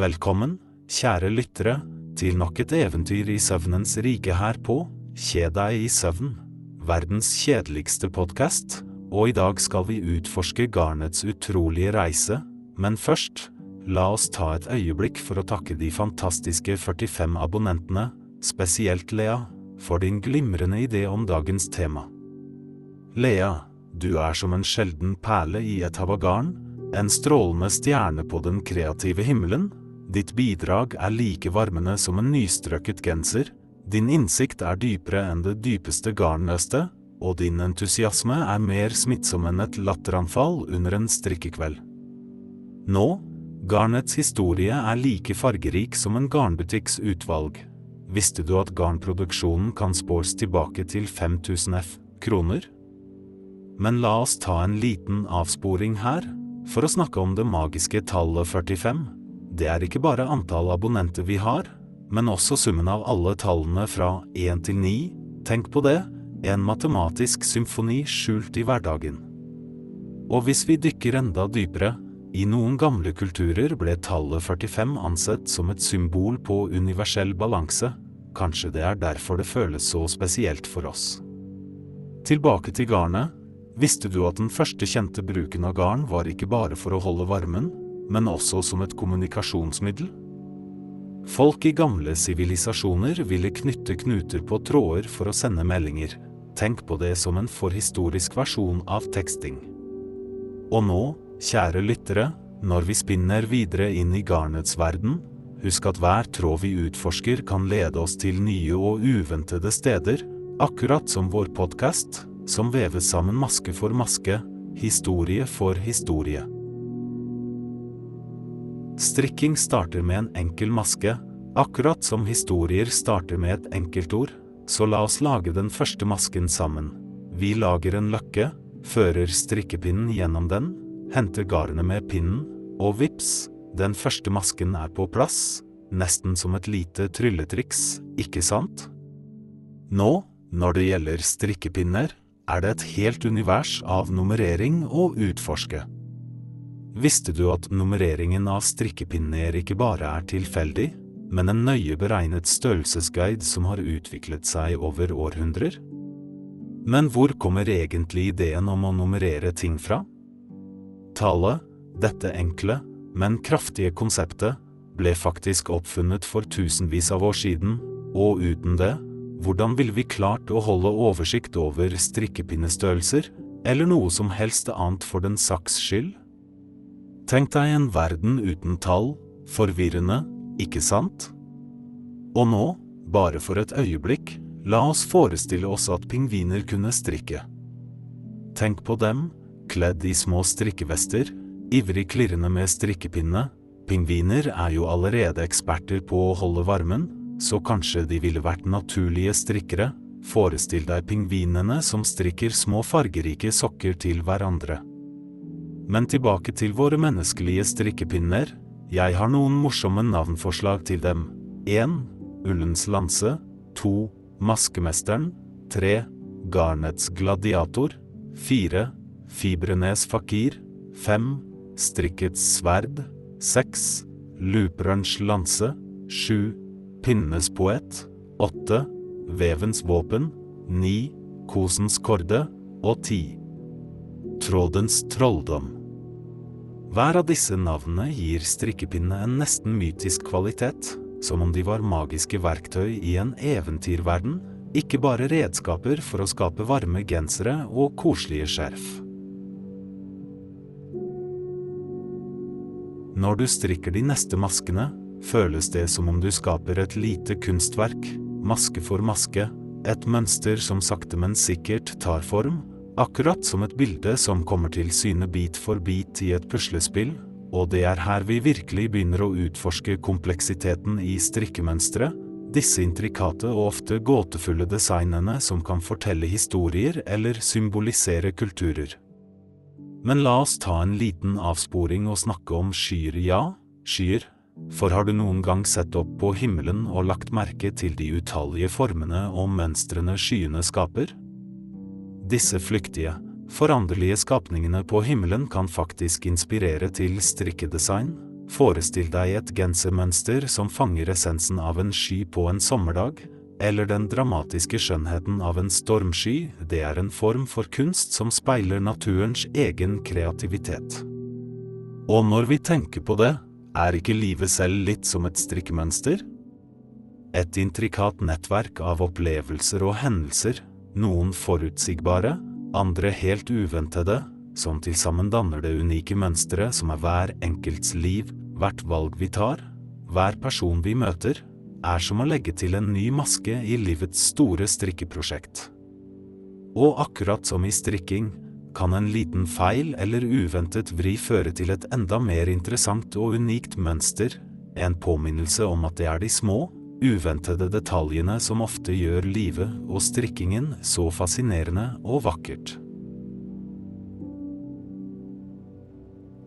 Velkommen, kjære lyttere, til nok et eventyr i søvnens rike her på Kje deg i søvn, verdens kjedeligste podkast, og i dag skal vi utforske garnets utrolige reise, men først, la oss ta et øyeblikk for å takke de fantastiske 45 abonnentene, spesielt Lea, for din glimrende idé om dagens tema. Lea, du er som en sjelden perle i et hav av garn, en strålende stjerne på den kreative himmelen. Ditt bidrag er like varmende som en nystrøket genser. Din innsikt er dypere enn det dypeste garnnøstet, og din entusiasme er mer smittsom enn et latteranfall under en strikkekveld. Nå, garnets historie er like fargerik som en garnbutikks utvalg. Visste du at garnproduksjonen kan spåres tilbake til 5000 F kroner? Men la oss ta en liten avsporing her, for å snakke om det magiske tallet 45. Det er ikke bare antall abonnenter vi har, men også summen av alle tallene fra 1 til 9. Tenk på det, en matematisk symfoni skjult i hverdagen. Og hvis vi dykker enda dypere, i noen gamle kulturer ble tallet 45 ansett som et symbol på universell balanse, kanskje det er derfor det føles så spesielt for oss. Tilbake til garnet, visste du at den første kjente bruken av garn var ikke bare for å holde varmen, men også som et kommunikasjonsmiddel? Folk i gamle sivilisasjoner ville knytte knuter på tråder for å sende meldinger, Tenk på det som en forhistorisk versjon av teksting. Og nå, kjære lyttere, når vi spinner videre inn i garnets verden, husk at hver tråd vi utforsker kan lede oss til nye og uventede steder, akkurat som vår podkast, som veves sammen maske for maske, historie for historie. Strikking starter med en enkel maske, akkurat som historier starter med et enkeltord, så la oss lage den første masken sammen. Vi lager en løkke, fører strikkepinnen gjennom den, henter garnet med pinnen, og vips, den første masken er på plass, nesten som et lite trylletriks, ikke sant? Nå, når det gjelder strikkepinner, er det et helt univers av nummerering å utforske. Visste du at nummereringen av strikkepinner ikke bare er tilfeldig, men en nøye beregnet størrelsesguide som har utviklet seg over århundrer? Men hvor kommer egentlig ideen om å nummerere ting fra? Tallet, dette enkle, men kraftige konseptet, ble faktisk oppfunnet for tusenvis av år siden, og uten det, hvordan ville vi klart å holde oversikt over strikkepinnestørrelser, eller noe som helst annet for den saks skyld? Tenk deg en verden uten tall, forvirrende, ikke sant? Og nå, bare for et øyeblikk, la oss forestille oss at pingviner kunne strikke. Tenk på dem, kledd i små strikkevester, ivrig klirrende med strikkepinne. Pingviner er jo allerede eksperter på å holde varmen, så kanskje de ville vært naturlige strikkere. Forestill deg pingvinene som strikker små fargerike sokker til hverandre. Men tilbake til våre menneskelige strikkepinner, jeg har noen morsomme navnforslag til dem. 1. Ullens lanse. 2. Maskemesteren. 3. Garnets gladiator. 4. Fibrenes fakir. 5. Strikkets sverd. 6. Luperens lanse. 7. Pinnenes poet. 8. Vevens våpen. 9. Kosens korde. Og 10. Trådens trolldom. Hver av disse navnene gir strikkepinnene en nesten mytisk kvalitet, som om de var magiske verktøy i en eventyrverden, ikke bare redskaper for å skape varme gensere og koselige skjerf. Når du strikker de neste maskene, føles det som om du skaper et lite kunstverk, maske for maske, et mønster som sakte, men sikkert tar form, Akkurat som et bilde som kommer til syne bit for bit i et puslespill, og det er her vi virkelig begynner å utforske kompleksiteten i strikkemønstre, disse intrikate og ofte gåtefulle designene som kan fortelle historier eller symbolisere kulturer. Men la oss ta en liten avsporing og snakke om skyer, ja, skyer, for har du noen gang sett opp på himmelen og lagt merke til de utallige formene og mønstrene skyene skaper? Disse flyktige, foranderlige skapningene på himmelen kan faktisk inspirere til strikkedesign, Forestill deg et gensermønster som fanger essensen av en sky på en sommerdag, eller den dramatiske skjønnheten av en stormsky, det er en form for kunst som speiler naturens egen kreativitet. Og når vi tenker på det, er ikke livet selv litt som et strikkemønster? Et intrikat nettverk av opplevelser og hendelser, noen forutsigbare, andre helt uventede, som til sammen danner det unike mønsteret som er hver enkelts liv, hvert valg vi tar, hver person vi møter, er som å legge til en ny maske i livets store strikkeprosjekt. Og akkurat som i strikking, kan en liten feil eller uventet vri føre til et enda mer interessant og unikt mønster, en påminnelse om at det er de små, uventede detaljene som ofte gjør livet og strikkingen så fascinerende og vakkert.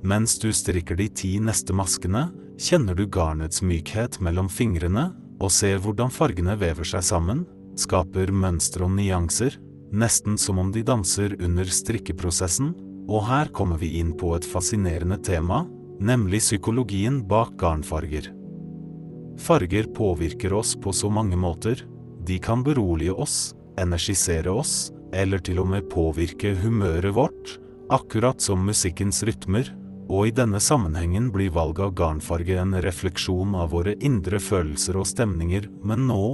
Mens du strikker de ti neste maskene, kjenner du garnets mykhet mellom fingrene og ser hvordan fargene vever seg sammen, skaper mønstre og nyanser, nesten som om de danser under strikkeprosessen, og her kommer vi inn på et fascinerende tema, nemlig psykologien bak garnfarger. Farger påvirker oss på så mange måter, de kan berolige oss, energisere oss, eller til og med påvirke humøret vårt, akkurat som musikkens rytmer, og i denne sammenhengen blir valget av garnfarge en refleksjon av våre indre følelser og stemninger, men nå,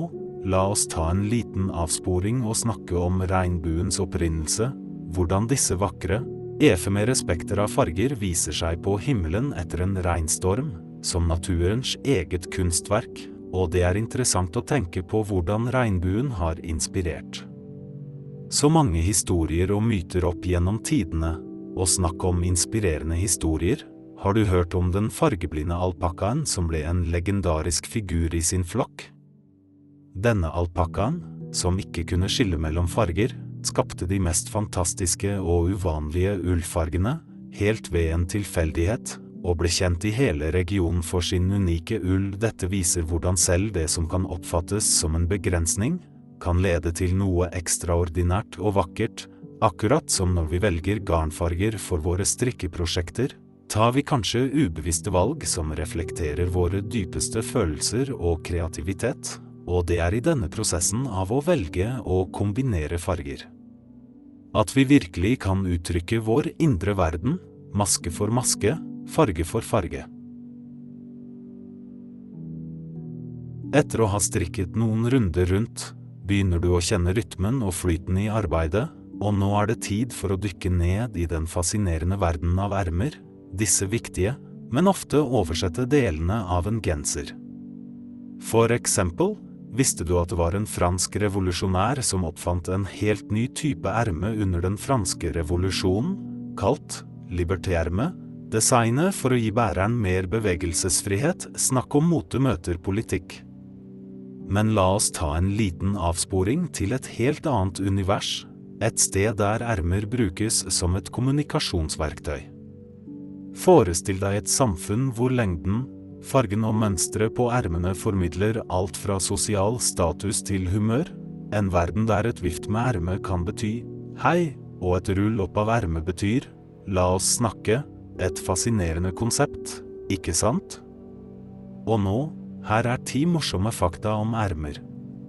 la oss ta en liten avsporing og snakke om regnbuens opprinnelse, hvordan disse vakre, efemere spekter av farger viser seg på himmelen etter en regnstorm, som naturens eget kunstverk, og det er interessant å tenke på hvordan regnbuen har inspirert. Så mange historier og myter opp gjennom tidene, og snakk om inspirerende historier, har du hørt om den fargeblinde alpakkaen som ble en legendarisk figur i sin flokk? Denne alpakkaen, som ikke kunne skille mellom farger, skapte de mest fantastiske og uvanlige ullfargene, helt ved en tilfeldighet, og ble kjent i hele regionen for sin unike ull. Dette viser hvordan selv det som kan oppfattes som en begrensning, kan lede til noe ekstraordinært og vakkert, Akkurat som når vi velger garnfarger for våre strikkeprosjekter, tar vi kanskje ubevisste valg som reflekterer våre dypeste følelser og kreativitet, og det er i denne prosessen av å velge å kombinere farger. At vi virkelig kan uttrykke vår indre verden, maske for maske, farge for farge. Etter å ha strikket noen runder rundt, begynner du å kjenne rytmen og flyten i arbeidet, og nå er det tid for å dykke ned i den fascinerende verdenen av ermer, disse viktige, men ofte oversette delene av en genser. For eksempel, visste du at det var en fransk revolusjonær som oppfant en helt ny type erme under den franske revolusjonen, kalt liberté-erme, designet for å gi bæreren mer bevegelsesfrihet, snakk om mote møter politikk. Men la oss ta en liten avsporing til et helt annet univers, et sted der ermer brukes som et kommunikasjonsverktøy. Forestill deg et samfunn hvor lengden, fargen og mønsteret på ermene formidler alt fra sosial status til humør, en verden der et vift med erme kan bety hei, og et rull opp av ermet betyr la oss snakke, et fascinerende konsept, ikke sant? Og nå, her er ti morsomme fakta om ermer.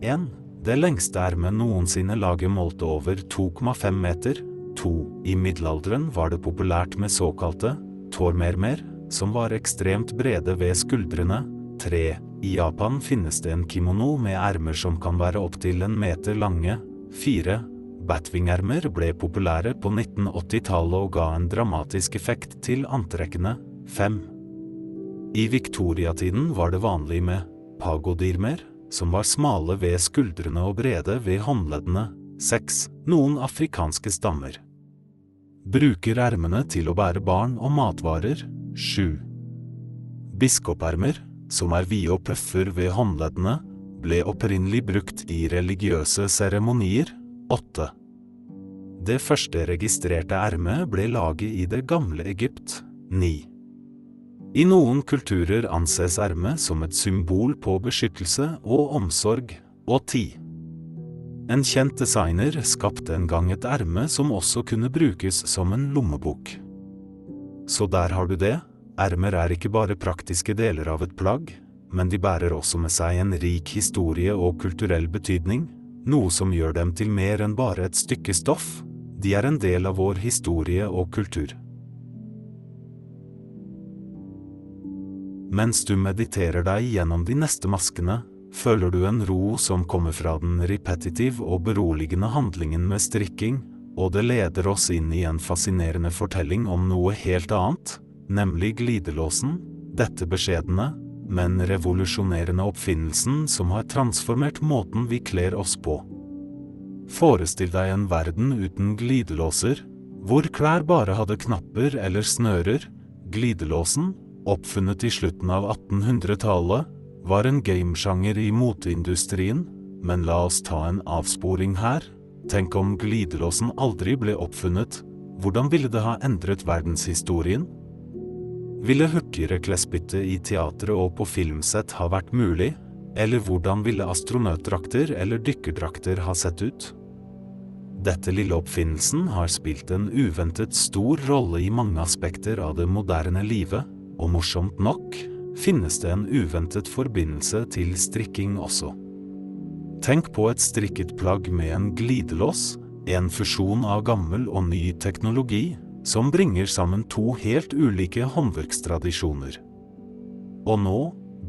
1. Det lengste ermet noensinne laget målte over 2,5 meter. 2. I middelalderen var det populært med såkalte tårmermer, som var ekstremt brede ved skuldrene. 3. I Japan finnes det en kimono med ermer som kan være opptil en meter lange. 4. Batwing-ermer ble populære på 1980-tallet og ga en dramatisk effekt til antrekkene. 5. I viktoriatiden var det vanlig med pagodirmer, som var smale ved skuldrene og brede ved håndleddene. 6. Noen afrikanske stammer bruker ermene til å bære barn og matvarer. 7. Biskopermer, som er vide og pøffer ved håndleddene, ble opprinnelig brukt i religiøse seremonier. 8. Det første registrerte ermet ble laget i det gamle Egypt. 9. I noen kulturer anses ermet som et symbol på beskyttelse og omsorg, og 10. En kjent designer skapte en gang et erme som også kunne brukes som en lommebok. Så der har du det, Ermer er ikke bare praktiske deler av et plagg, men de bærer også med seg en rik historie og kulturell betydning, noe som gjør dem til mer enn bare et stykke stoff, de er en del av vår historie og kultur. Mens du mediterer deg gjennom de neste maskene, føler du en ro som kommer fra den repetitiv og beroligende handlingen med strikking, og det leder oss inn i en fascinerende fortelling om noe helt annet, nemlig glidelåsen, dette beskjedne, men revolusjonerende oppfinnelsen som har transformert måten vi kler oss på. Forestill deg en verden uten glidelåser, hvor klær bare hadde knapper eller snører. Glidelåsen, oppfunnet i slutten av 1800-tallet, var en gamesjanger i moteindustrien, men la oss ta en avsporing her. Tenk om glidelåsen aldri ble oppfunnet, hvordan ville det ha endret verdenshistorien? Ville hurtigere klesbytte i teatret og på filmsett ha vært mulig, eller hvordan ville astronautdrakter eller dykkerdrakter ha sett ut? Dette lille oppfinnelsen har spilt en uventet stor rolle i mange aspekter av det moderne livet, og morsomt nok finnes det en uventet forbindelse til strikking også. Tenk på et strikket plagg med en glidelås, en fusjon av gammel og ny teknologi, som bringer sammen to helt ulike håndverkstradisjoner. Og nå,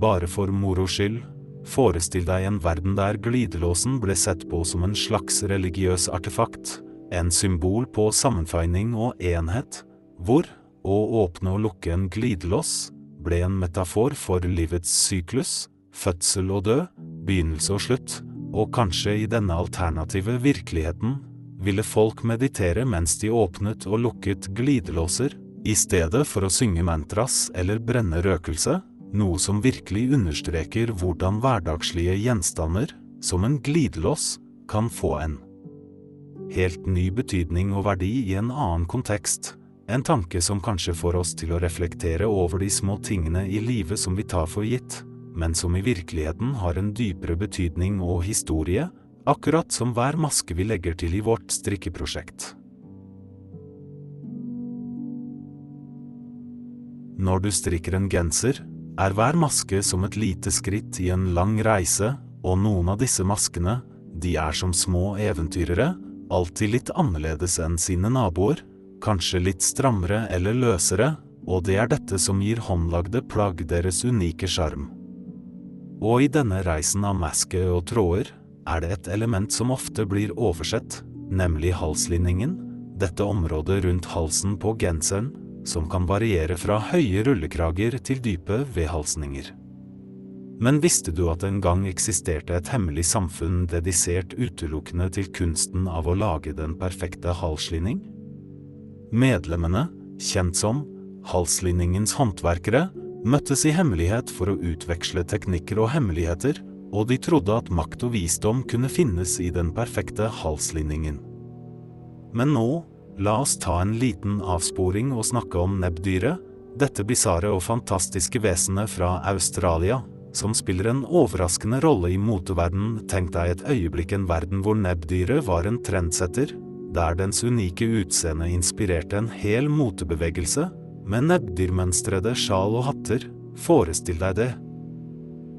bare for moro skyld, forestill deg en verden der glidelåsen ble sett på som en slags religiøs artefakt, en symbol på sammenfeining og enhet, hvor å åpne og lukke en glidelås ble en metafor for livets syklus, fødsel og død, begynnelse og slutt, og kanskje i denne alternative virkeligheten ville folk meditere mens de åpnet og lukket glidelåser, i stedet for å synge mantras eller brenne røkelse, noe som virkelig understreker hvordan hverdagslige gjenstander, som en glidelås, kan få en helt ny betydning og verdi i en annen kontekst, en tanke som kanskje får oss til å reflektere over de små tingene i livet som vi tar for gitt, men som i virkeligheten har en dypere betydning og historie, akkurat som hver maske vi legger til i vårt strikkeprosjekt. Når du strikker en genser, er hver maske som et lite skritt i en lang reise, og noen av disse maskene, de er som små eventyrere, alltid litt annerledes enn sine naboer, kanskje litt strammere eller løsere, og det er dette som gir håndlagde plagg deres unike sjarm. Og i denne reisen av maske og tråder, er det et element som ofte blir oversett, nemlig halslinningen, dette området rundt halsen på genseren, som kan variere fra høye rullekrager til dype vedhalsninger. Men visste du at en gang eksisterte et hemmelig samfunn dedisert utelukkende til kunsten av å lage den perfekte halslinning? Medlemmene, kjent som halslinningens håndverkere, møttes i hemmelighet for å utveksle teknikker og hemmeligheter, og de trodde at makt og visdom kunne finnes i den perfekte halslinningen. Men nå, la oss ta en liten avsporing og snakke om nebbdyret, dette bisarre og fantastiske vesenet fra Australia, som spiller en overraskende rolle i moteverdenen. Tenk deg et øyeblikk en verden hvor nebbdyret var en trendsetter, der dens unike utseende inspirerte en hel motebevegelse, med nebbdyrmønstrede sjal og hatter, forestill deg det.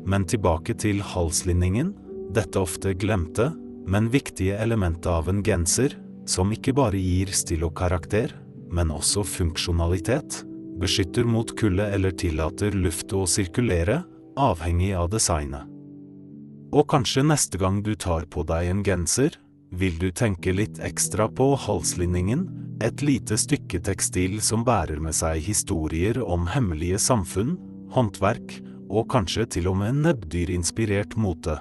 Men tilbake til halslinningen, dette ofte glemte, men viktige elementet av en genser, som ikke bare gir stil og karakter, men også funksjonalitet, beskytter mot kulde eller tillater luft å sirkulere, avhengig av designet. Og kanskje neste gang du tar på deg en genser, vil du tenke litt ekstra på halslinningen, et lite stykke tekstil som bærer med seg historier om hemmelige samfunn, håndverk og kanskje til og med nebbdyrinspirert mote.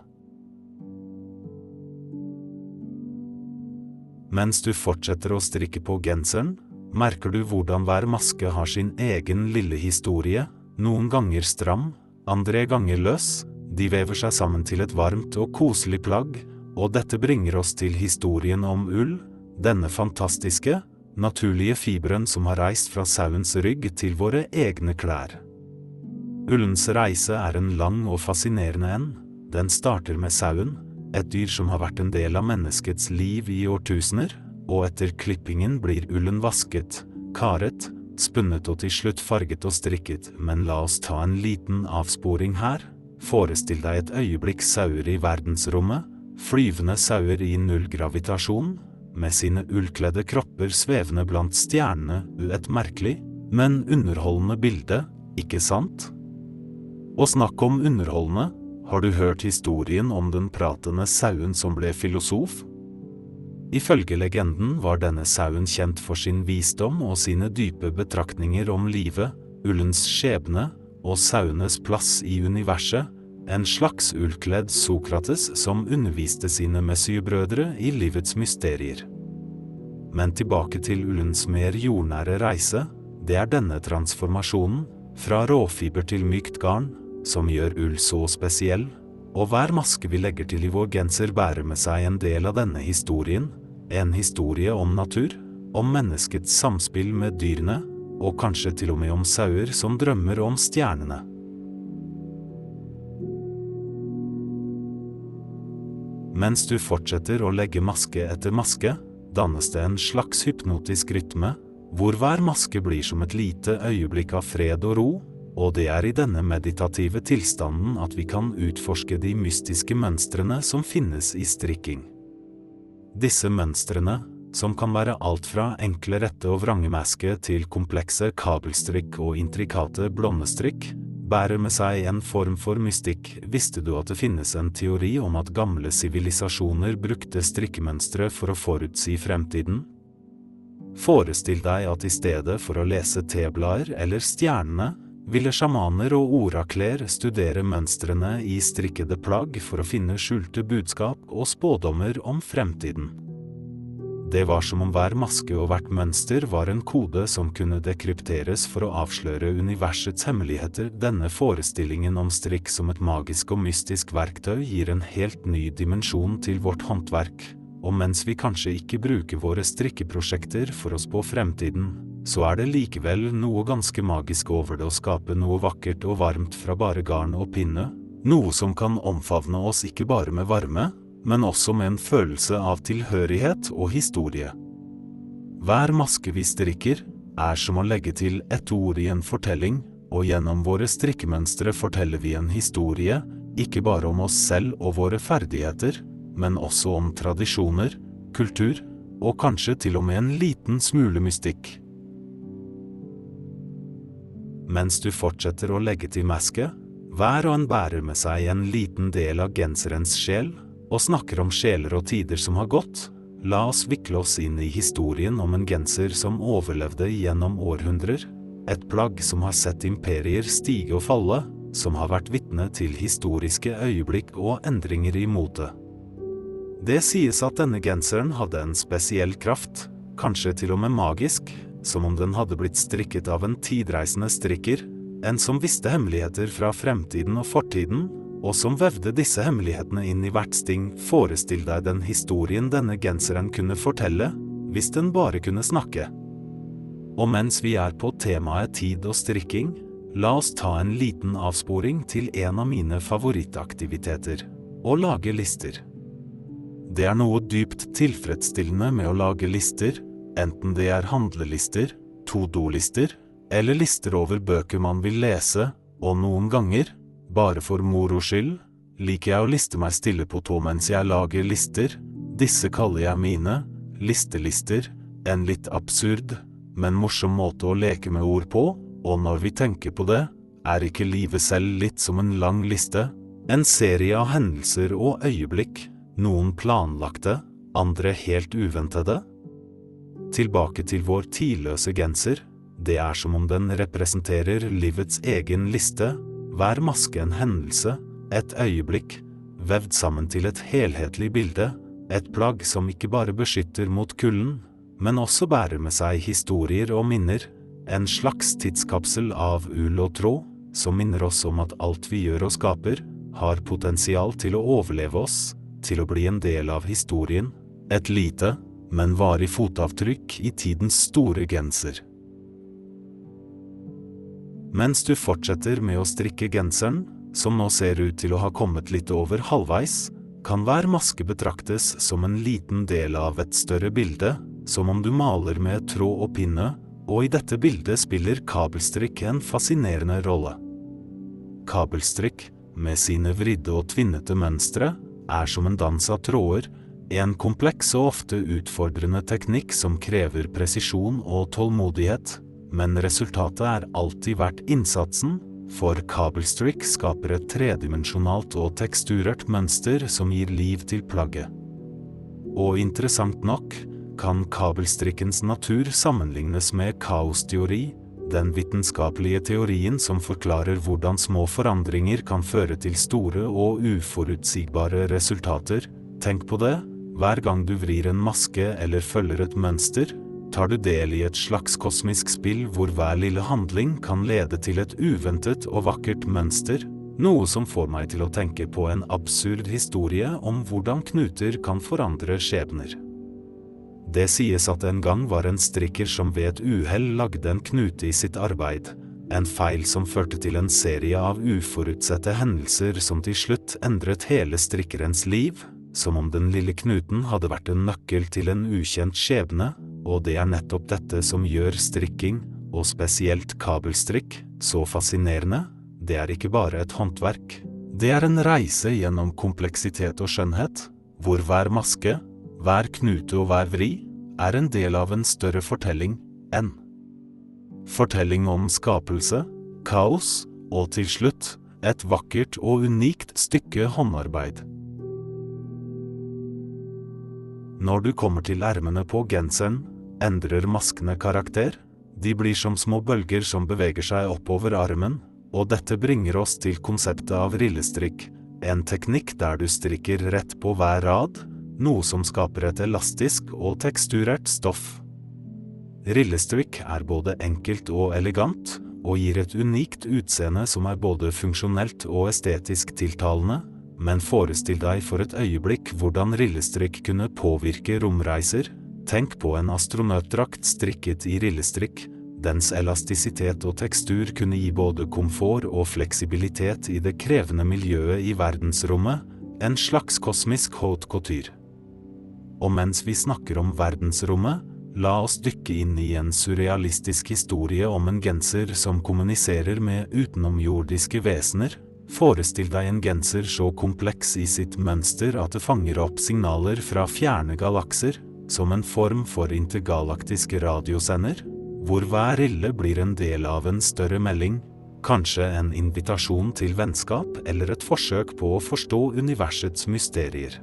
Mens du fortsetter å strikke på genseren, merker du hvordan hver maske har sin egen lille historie, noen ganger stram, andre ganger løs, de vever seg sammen til et varmt og koselig plagg, og dette bringer oss til historien om ull, denne fantastiske, naturlige fiberen som har reist fra sauens rygg til våre egne klær. Ullens reise er en lang og fascinerende en. Den starter med sauen, et dyr som har vært en del av menneskets liv i årtusener, og etter klippingen blir ullen vasket, karet, spunnet og til slutt farget og strikket, men la oss ta en liten avsporing her. Forestill deg et øyeblikk sauer i verdensrommet, flyvende sauer i nullgravitasjon, med sine ullkledde kropper svevende blant stjernene, et merkelig, men underholdende bilde, ikke sant? Og snakk om underholdende, har du hørt historien om den pratende sauen som ble filosof? Ifølge legenden var denne sauen kjent for sin visdom og sine dype betraktninger om livet, ullens skjebne og sauenes plass i universet, en slags ullkledd Sokrates som underviste sine messiebrødre i livets mysterier. Men tilbake til ullens mer jordnære reise, det er denne transformasjonen, fra råfiber til mykt garn, som gjør ull så spesiell, og hver maske vi legger til i vår genser bærer med seg en del av denne historien, en historie om natur, om menneskets samspill med dyrene, og kanskje til og med om sauer som drømmer om stjernene. Mens du fortsetter å legge maske etter maske, dannes det en slags hypnotisk rytme, hvor hver maske blir som et lite øyeblikk av fred og ro, og det er i denne meditative tilstanden at vi kan utforske de mystiske mønstrene som finnes i strikking. Disse mønstrene, som kan være alt fra enkle rette og vrangemaske til komplekse kabelstrikk og intrikate blondestrikk, bærer med seg en form for mystikk. Visste du at det finnes en teori om at gamle sivilisasjoner brukte strikkemønstre for å forutsi fremtiden? Forestill deg at i stedet for å lese teblader eller stjernene, ville sjamaner og orakler studere mønstrene i strikkede plagg for å finne skjulte budskap og spådommer om fremtiden. Det var som om hver maske og hvert mønster var en kode som kunne dekrypteres for å avsløre universets hemmeligheter. Denne forestillingen om strikk som et magisk og mystisk verktøy gir en helt ny dimensjon til vårt håndverk, og mens vi kanskje ikke bruker våre strikkeprosjekter for å spå fremtiden, så er det likevel noe ganske magisk over det å skape noe vakkert og varmt fra bare garn og pinne, noe som kan omfavne oss ikke bare med varme, men også med en følelse av tilhørighet og historie. Hver maske vi strikker, er som å legge til ett ord i en fortelling, og gjennom våre strikkemønstre forteller vi en historie, ikke bare om oss selv og våre ferdigheter, men også om tradisjoner, kultur, og kanskje til og med en liten smule mystikk. Mens du fortsetter å legge til maske, hver og en bærer med seg en liten del av genserens sjel, og snakker om sjeler og tider som har gått, la oss vikle oss inn i historien om en genser som overlevde gjennom århundrer, et plagg som har sett imperier stige og falle, som har vært vitne til historiske øyeblikk og endringer i mote. Det sies at denne genseren hadde en spesiell kraft, kanskje til og med magisk, som om den hadde blitt strikket av en tidreisende strikker, en som visste hemmeligheter fra fremtiden og fortiden, og som vevde disse hemmelighetene inn i hvert sting. Forestill deg den historien denne genseren kunne fortelle, hvis den bare kunne snakke. Og mens vi er på temaet tid og strikking, la oss ta en liten avsporing til en av mine favorittaktiviteter – å lage lister. Det er noe dypt tilfredsstillende med å lage lister, enten det er handlelister, to-do-lister, eller lister over bøker man vil lese, og noen ganger, bare for moro skyld, liker jeg å liste meg stille på tå mens jeg lager lister, disse kaller jeg mine, listelister, en litt absurd, men morsom måte å leke med ord på, og når vi tenker på det, er ikke livet selv litt som en lang liste, en serie av hendelser og øyeblikk, noen planlagte, andre helt uventede? tilbake til vår tidløse genser, det er som om den representerer livets egen liste, hver maske en hendelse, et øyeblikk, vevd sammen til et helhetlig bilde, et plagg som ikke bare beskytter mot kulden, men også bærer med seg historier og minner, en slags tidskapsel av ull og tråd, som minner oss om at alt vi gjør og skaper, har potensial til å overleve oss, til å bli en del av historien, et lite, men varig fotavtrykk i tidens store genser. Mens du fortsetter med å strikke genseren, som nå ser ut til å ha kommet litt over halvveis, kan hver maske betraktes som en liten del av et større bilde, som om du maler med tråd og pinne, Og i dette bildet spiller kabelstrikk en fascinerende rolle. Kabelstrikk, med sine vridde og tvinnete mønstre, er som en dans av tråder, en kompleks og ofte utfordrende teknikk som krever presisjon og tålmodighet, men resultatet er alltid verdt innsatsen, for kabelstrikk skaper et tredimensjonalt og teksturert mønster som gir liv til plagget. Og interessant nok kan kabelstrikkens natur sammenlignes med kaosteori, den vitenskapelige teorien som forklarer hvordan små forandringer kan føre til store og uforutsigbare resultater. Tenk på det, hver gang du vrir en maske eller følger et mønster, tar du del i et slags kosmisk spill hvor hver lille handling kan lede til et uventet og vakkert mønster, noe som får meg til å tenke på en absurd historie om hvordan knuter kan forandre skjebner. Det sies at en gang var en strikker som ved et uhell lagde en knute i sitt arbeid, en feil som førte til en serie av uforutsette hendelser som til slutt endret hele strikkerens liv, som om den lille knuten hadde vært en nøkkel til en ukjent skjebne, og det er nettopp dette som gjør strikking, og spesielt kabelstrikk, så fascinerende, det er ikke bare et håndverk, det er en reise gjennom kompleksitet og skjønnhet, hvor hver maske, hver knute og hver vri er en del av en større fortelling enn fortelling om skapelse, kaos og til slutt et vakkert og unikt stykke håndarbeid. Når du kommer til ermene på genseren, endrer maskene karakter. De blir som små bølger som beveger seg oppover armen, og dette bringer oss til konseptet av rillestrikk, en teknikk der du strikker rett på hver rad, noe som skaper et elastisk og teksturert stoff. Rillestrikk er både enkelt og elegant, og gir et unikt utseende som er både funksjonelt og estetisk tiltalende, men forestill deg for et øyeblikk hvordan rillestrikk kunne påvirke romreiser, tenk på en astronautdrakt strikket i rillestrikk, dens elastisitet og tekstur kunne gi både komfort og fleksibilitet i det krevende miljøet i verdensrommet, en slags kosmisk haute couture. Og mens vi snakker om verdensrommet, la oss dykke inn i en surrealistisk historie om en genser som kommuniserer med utenomjordiske vesener. Forestill deg en genser så kompleks i sitt mønster at det fanger opp signaler fra fjerne galakser, som en form for intergalaktisk radiosender, hvor hver rille blir en del av en større melding, kanskje en invitasjon til vennskap eller et forsøk på å forstå universets mysterier.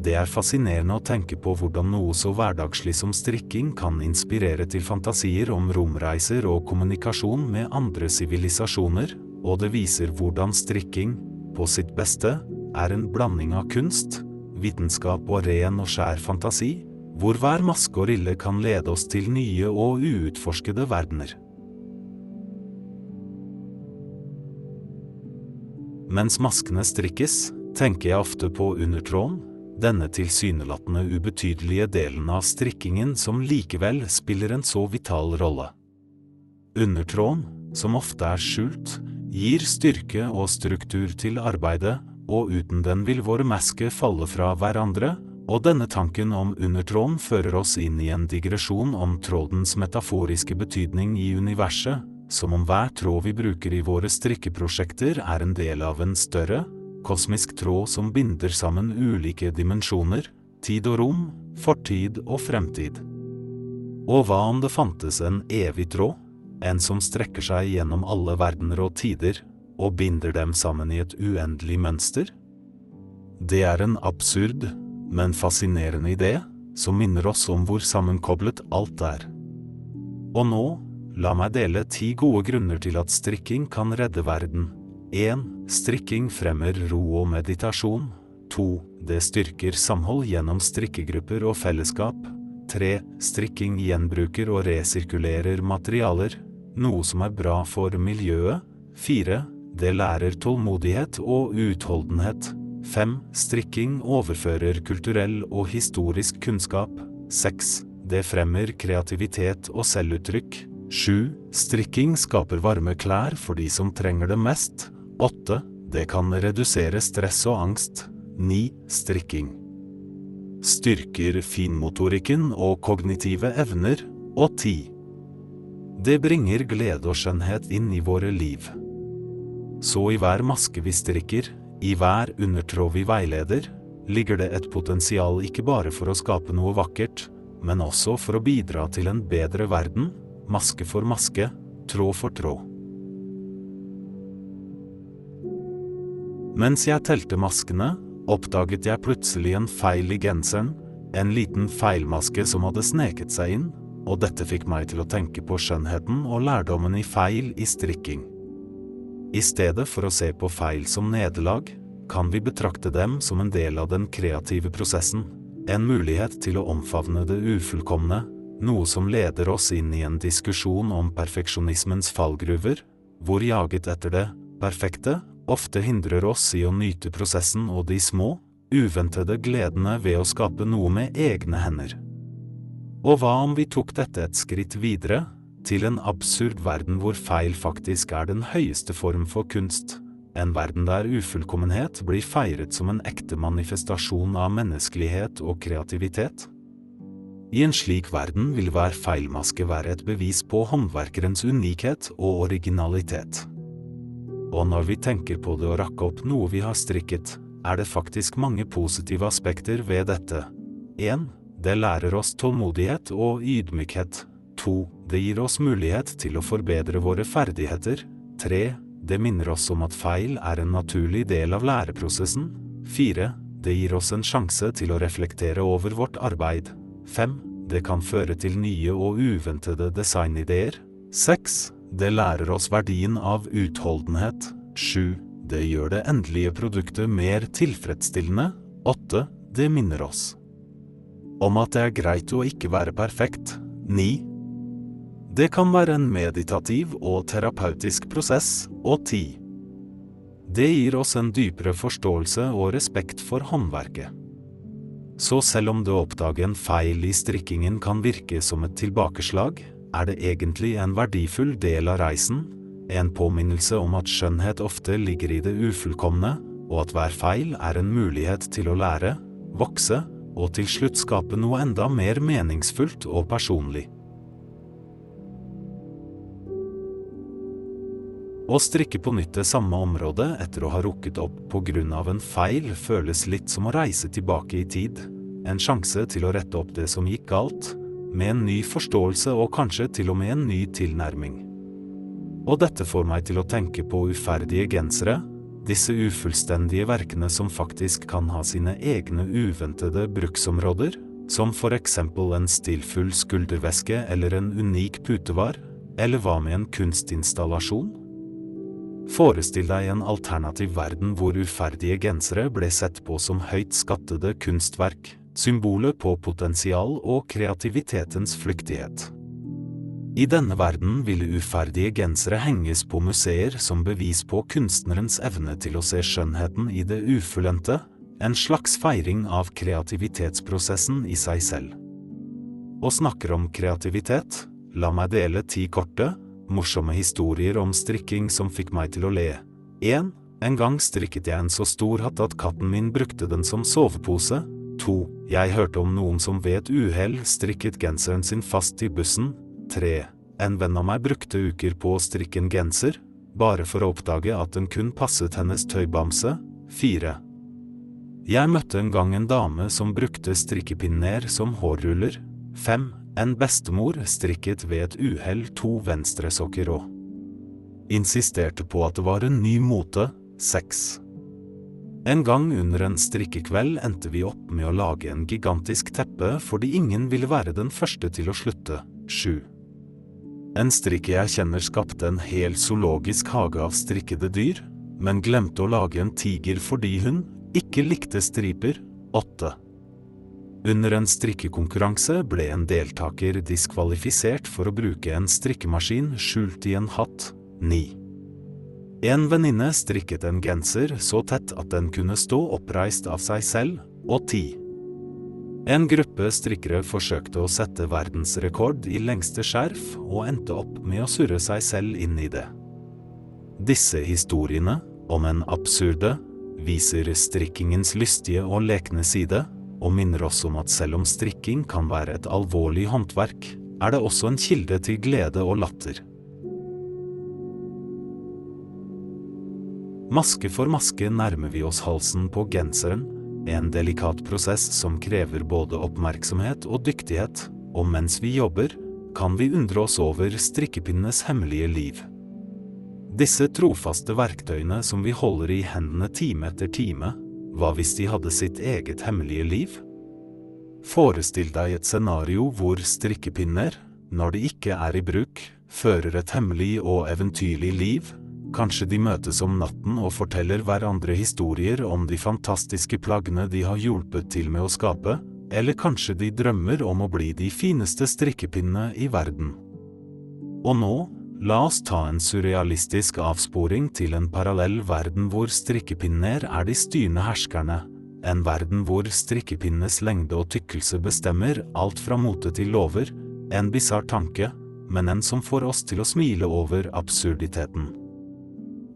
Det er fascinerende å tenke på hvordan noe så hverdagslig som strikking kan inspirere til fantasier om romreiser og kommunikasjon med andre sivilisasjoner, og det viser hvordan strikking, på sitt beste, er en blanding av kunst, vitenskap og ren og skjær fantasi, hvor hver maske og rille kan lede oss til nye og uutforskede verdener. Mens maskene strikkes, tenker jeg ofte på undertråden, denne tilsynelatende ubetydelige delen av strikkingen som likevel spiller en så vital rolle. Undertråden, som ofte er skjult, gir styrke og struktur til arbeidet, og uten den vil våre masker falle fra hverandre, og denne tanken om undertråden fører oss inn i en digresjon om trådens metaforiske betydning i universet, som om hver tråd vi bruker i våre strikkeprosjekter er en del av en større, kosmisk tråd som binder sammen ulike dimensjoner, tid og rom, fortid og fremtid. Og hva om det fantes en evig tråd, en som strekker seg gjennom alle verdener og tider, og binder dem sammen i et uendelig mønster? Det er en absurd, men fascinerende idé, som minner oss om hvor sammenkoblet alt er. Og nå, la meg dele ti gode grunner til at strikking kan redde verden. 1. Strikking fremmer ro og meditasjon. 2. Det styrker samhold gjennom strikkegrupper og fellesskap. 3. Strikking gjenbruker og resirkulerer materialer, noe som er bra for miljøet. 4. Det lærer tålmodighet og utholdenhet. 5. Strikking overfører kulturell og historisk kunnskap. 6. Det fremmer kreativitet og selvuttrykk. 7. Strikking skaper varme klær for de som trenger det mest. 8. Det kan redusere stress og angst. 9. Strikking. Styrker finmotorikken og kognitive evner. Og 10. Det bringer glede og skjønnhet inn i våre liv. Så i hver maske vi strikker, i hver undertråd vi veileder, ligger det et potensial ikke bare for å skape noe vakkert, men også for å bidra til en bedre verden, maske for maske, tråd for tråd. Mens jeg telte maskene, oppdaget jeg plutselig en feil i genseren, en liten feilmaske som hadde sneket seg inn, og dette fikk meg til å tenke på skjønnheten og lærdommen i feil i strikking. I stedet for å se på feil som nederlag, kan vi betrakte dem som en del av den kreative prosessen, en mulighet til å omfavne det ufullkomne, noe som leder oss inn i en diskusjon om perfeksjonismens fallgruver, hvor jaget etter det perfekte ofte hindrer oss i å nyte prosessen og de små, uventede gledene ved å skape noe med egne hender. Og hva om vi tok dette et skritt videre, til en absurd verden hvor feil faktisk er den høyeste form for kunst, en verden der ufullkommenhet blir feiret som en ekte manifestasjon av menneskelighet og kreativitet? I en slik verden vil hver feilmaske være et bevis på håndverkerens unikhet og originalitet. Og når vi tenker på det å rakke opp noe vi har strikket, er det faktisk mange positive aspekter ved dette. 1. Det lærer oss tålmodighet og ydmykhet. 2. Det gir oss mulighet til å forbedre våre ferdigheter. 3. Det minner oss om at feil er en naturlig del av læreprosessen. 4. Det gir oss en sjanse til å reflektere over vårt arbeid. 5. Det kan føre til nye og uventede designideer. 6. Det lærer oss verdien av utholdenhet. 7. Det gjør det endelige produktet mer tilfredsstillende. 8. Det minner oss om at det er greit å ikke være perfekt. 9. Det kan være en meditativ og terapeutisk prosess. Og 10. Det gir oss en dypere forståelse og respekt for håndverket. Så selv om det å oppdage en feil i strikkingen kan virke som et tilbakeslag, er det egentlig en verdifull del av reisen, en påminnelse om at skjønnhet ofte ligger i det ufullkomne, og at hver feil er en mulighet til å lære, vokse og til slutt skape noe enda mer meningsfullt og personlig. Å strikke på nytt det samme området etter å ha rukket opp av en feil føles litt som å reise tilbake i tid, en sjanse til å rette opp det som gikk galt, med en ny forståelse og kanskje til og med en ny tilnærming. Og dette får meg til å tenke på uferdige gensere, disse ufullstendige verkene som faktisk kan ha sine egne uventede bruksområder, som for eksempel en stilfull skulderveske eller en unik putevar, eller hva med en kunstinstallasjon? Forestill deg en alternativ verden hvor uferdige gensere ble sett på som høyt skattede kunstverk, symbolet på potensial og kreativitetens flyktighet. I denne verden ville uferdige gensere henges på museer som bevis på kunstnerens evne til å se skjønnheten i det ufullendte, en slags feiring av kreativitetsprosessen i seg selv. Og snakker om kreativitet, la meg dele ti korte, morsomme historier om strikking som fikk meg til å le. 1. En gang strikket jeg en så stor hatt at katten min brukte den som sovepose, 2. Jeg hørte om noen som ved et uhell strikket genseren sin fast i bussen. 3. En venn av meg brukte uker på å strikke en genser, bare for å oppdage at den kun passet hennes tøybamse. 4. Jeg møtte en gang en dame som brukte strikkepinner som hårruller. 5. En bestemor strikket ved et uhell to venstresokker og insisterte på at det var en ny mote. 6. En gang under en strikkekveld endte vi opp med å lage en gigantisk teppe fordi ingen ville være den første til å slutte. 7. En strikke jeg kjenner skapte en hel zoologisk hage av strikkede dyr, men glemte å lage en tiger fordi hun ikke likte striper. 8. Under en strikkekonkurranse ble en deltaker diskvalifisert for å bruke en strikkemaskin skjult i en hatt. 9. En venninne strikket en genser så tett at den kunne stå oppreist av seg selv, og ti. En gruppe strikkere forsøkte å sette verdensrekord i lengste skjerf, og endte opp med å surre seg selv inn i det. Disse historiene, om en absurde, viser strikkingens lystige og lekne side, og minner oss om at selv om strikking kan være et alvorlig håndverk, er det også en kilde til glede og latter. Maske for maske nærmer vi oss halsen på genseren, en delikat prosess som krever både oppmerksomhet og dyktighet, og mens vi jobber, kan vi undre oss over strikkepinnenes hemmelige liv. Disse trofaste verktøyene som vi holder i hendene time etter time, hva hvis de hadde sitt eget hemmelige liv? Forestill deg et scenario hvor strikkepinner, når de ikke er i bruk, fører et hemmelig og eventyrlig liv. Kanskje de møtes om natten og forteller hverandre historier om de fantastiske plaggene de har hjulpet til med å skape, eller kanskje de drømmer om å bli de fineste strikkepinnene i verden. Og nå, la oss ta en surrealistisk avsporing til en parallell verden hvor strikkepinner er de styrende herskerne, en verden hvor strikkepinnenes lengde og tykkelse bestemmer alt fra mote til lover, en bisarr tanke, men en som får oss til å smile over absurditeten.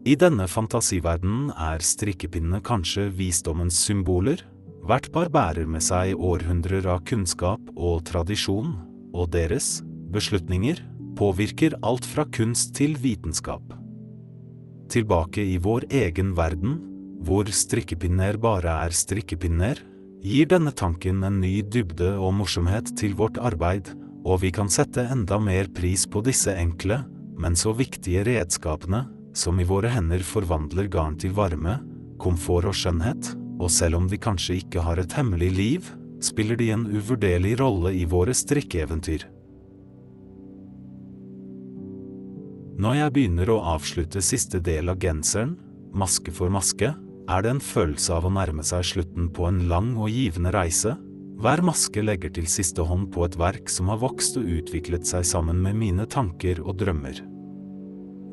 I denne fantasiverdenen er strikkepinnene kanskje visdommens symboler, hvert par bærer med seg århundrer av kunnskap og tradisjon, og deres beslutninger påvirker alt fra kunst til vitenskap. Tilbake i vår egen verden hvor strikkepinner bare er strikkepinner, gir denne tanken en ny dybde og morsomhet til vårt arbeid, og vi kan sette enda mer pris på disse enkle, men så viktige redskapene, som i våre hender forvandler garn til varme, komfort og skjønnhet, og selv om de kanskje ikke har et hemmelig liv, spiller de en uvurderlig rolle i våre strikkeeventyr. Når jeg begynner å avslutte siste del av genseren, maske for maske, er det en følelse av å nærme seg slutten på en lang og givende reise. Hver maske legger til siste hånd på et verk som har vokst og utviklet seg sammen med mine tanker og drømmer.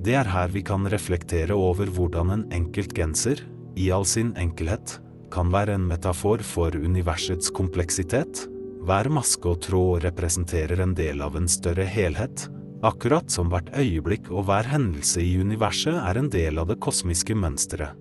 Det er her vi kan reflektere over hvordan en enkelt genser, i all sin enkelhet, kan være en metafor for universets kompleksitet. Hver maske og tråd representerer en del av en større helhet, akkurat som hvert øyeblikk og hver hendelse i universet er en del av det kosmiske mønsteret.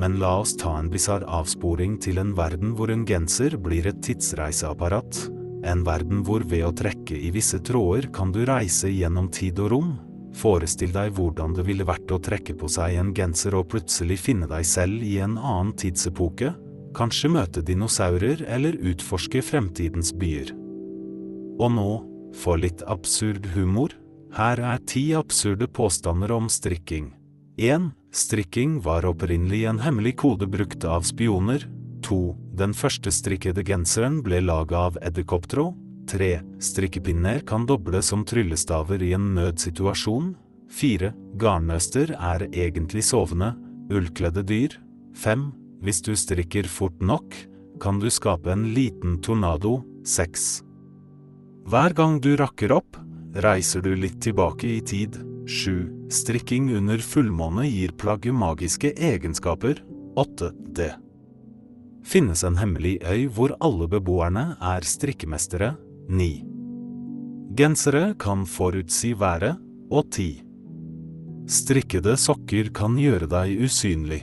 Men la oss ta en bisarr avsporing til en verden hvor en genser blir et tidsreiseapparat. En verden hvor ved å trekke i visse tråder kan du reise gjennom tid og rom. Forestill deg hvordan det ville vært å trekke på seg en genser og plutselig finne deg selv i en annen tidsepoke. Kanskje møte dinosaurer eller utforske fremtidens byer. Og nå, for litt absurd humor, her er ti absurde påstander om strikking. 1. Strikking var opprinnelig en hemmelig kode brukt av spioner. 2. Den første strikkede genseren ble laget av edderkopptråd. 3. Strikkepinner kan doble som tryllestaver i en nødsituasjon. 4. Garnnøster er egentlig sovende, ullkledde dyr. 5. Hvis du strikker fort nok, kan du skape en liten tornado. 6. Hver gang du rakker opp, reiser du litt tilbake i tid. 7. Strikking under fullmåne gir plagget magiske egenskaper. 8. Det finnes en hemmelig øy hvor alle beboerne er strikkemestere. 9. Gensere kan forutsi været. Og 10. Strikkede sokker kan gjøre deg usynlig.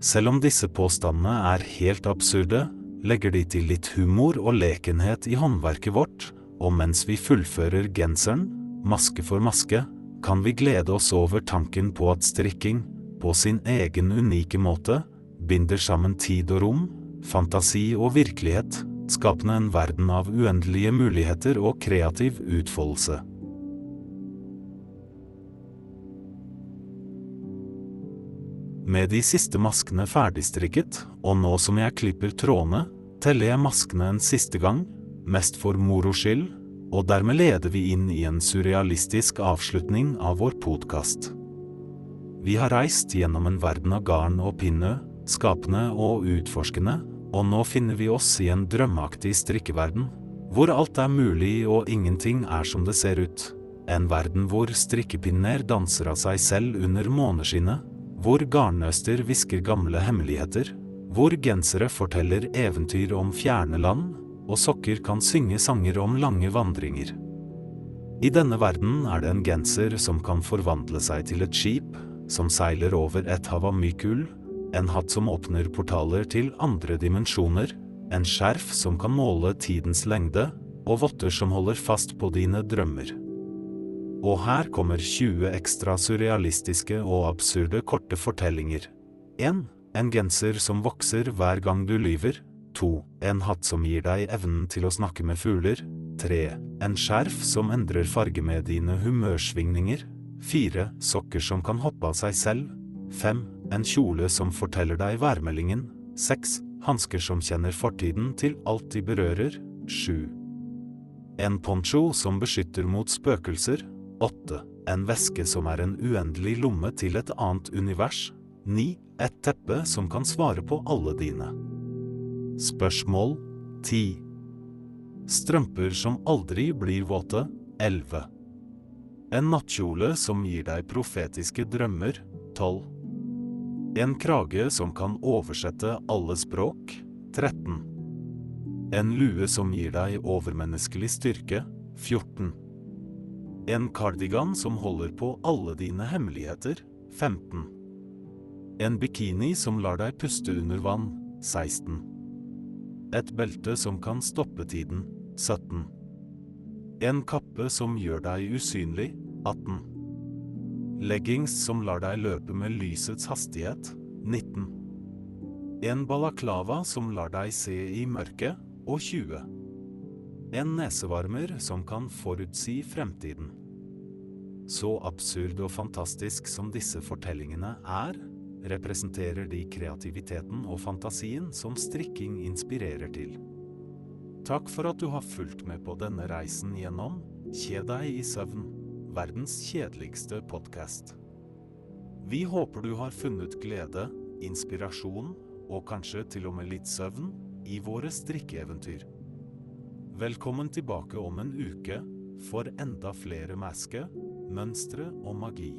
Selv om disse påstandene er helt absurde, legger de til litt humor og lekenhet i håndverket vårt, og mens vi fullfører genseren, maske for maske, kan vi glede oss over tanken på at strikking, på sin egen unike måte, binder sammen tid og rom, fantasi og virkelighet, skapende en verden av uendelige muligheter og kreativ utfoldelse. Med de siste maskene ferdigstrikket, og nå som jeg klipper trådene, teller jeg maskene en siste gang, mest for moro skyld, og dermed leder vi inn i en surrealistisk avslutning av vår podkast. Vi har reist gjennom en verden av garn og pinne, skapende og utforskende, og nå finner vi oss i en drømmeaktig strikkeverden, hvor alt er mulig og ingenting er som det ser ut. En verden hvor strikkepinner danser av seg selv under måneskinnet, hvor garnnøster hvisker gamle hemmeligheter, hvor gensere forteller eventyr om fjerne land, og sokker kan synge sanger om lange vandringer. I denne verden er det en genser som kan forvandle seg til et skip som seiler over et hav av myk ull, en hatt som åpner portaler til andre dimensjoner, en skjerf som kan måle tidens lengde, og votter som holder fast på dine drømmer. Og her kommer 20 ekstra surrealistiske og absurde korte fortellinger. 1. En genser som vokser hver gang du lyver. 2. En hatt som gir deg evnen til å snakke med fugler. 3. En skjerf som endrer farge med dine humørsvingninger. 4. Sokker som kan hoppe av seg selv. 5. En kjole som forteller deg værmeldingen. 6. Hansker som kjenner fortiden til alt de berører. 7. En poncho som beskytter mot spøkelser. 8. En væske som er en uendelig lomme til et annet univers. 9. Et teppe som kan svare på alle dine. Spørsmål 10. Strømper som aldri blir våte. 11. En nattkjole som gir deg profetiske drømmer. 12. En krage som kan oversette alle språk. 13. En lue som gir deg overmenneskelig styrke. 14. En kardigan som holder på alle dine hemmeligheter. 15. En bikini som lar deg puste under vann. 16. Et belte som kan stoppe tiden. 17. En kappe som gjør deg usynlig. 18. Leggings som lar deg løpe med lysets hastighet. 19. En balaklava som lar deg se i mørket. Og 20. En nesevarmer som kan forutsi fremtiden. Så absurd og fantastisk som disse fortellingene er, representerer de kreativiteten og fantasien som strikking inspirerer til. Takk for at du har fulgt med på denne reisen gjennom Kje deg i søvn, verdens kjedeligste podkast. Vi håper du har funnet glede, inspirasjon og kanskje til og med litt søvn i våre strikkeeventyr. Velkommen tilbake om en uke for enda flere masker, mønstre og magi.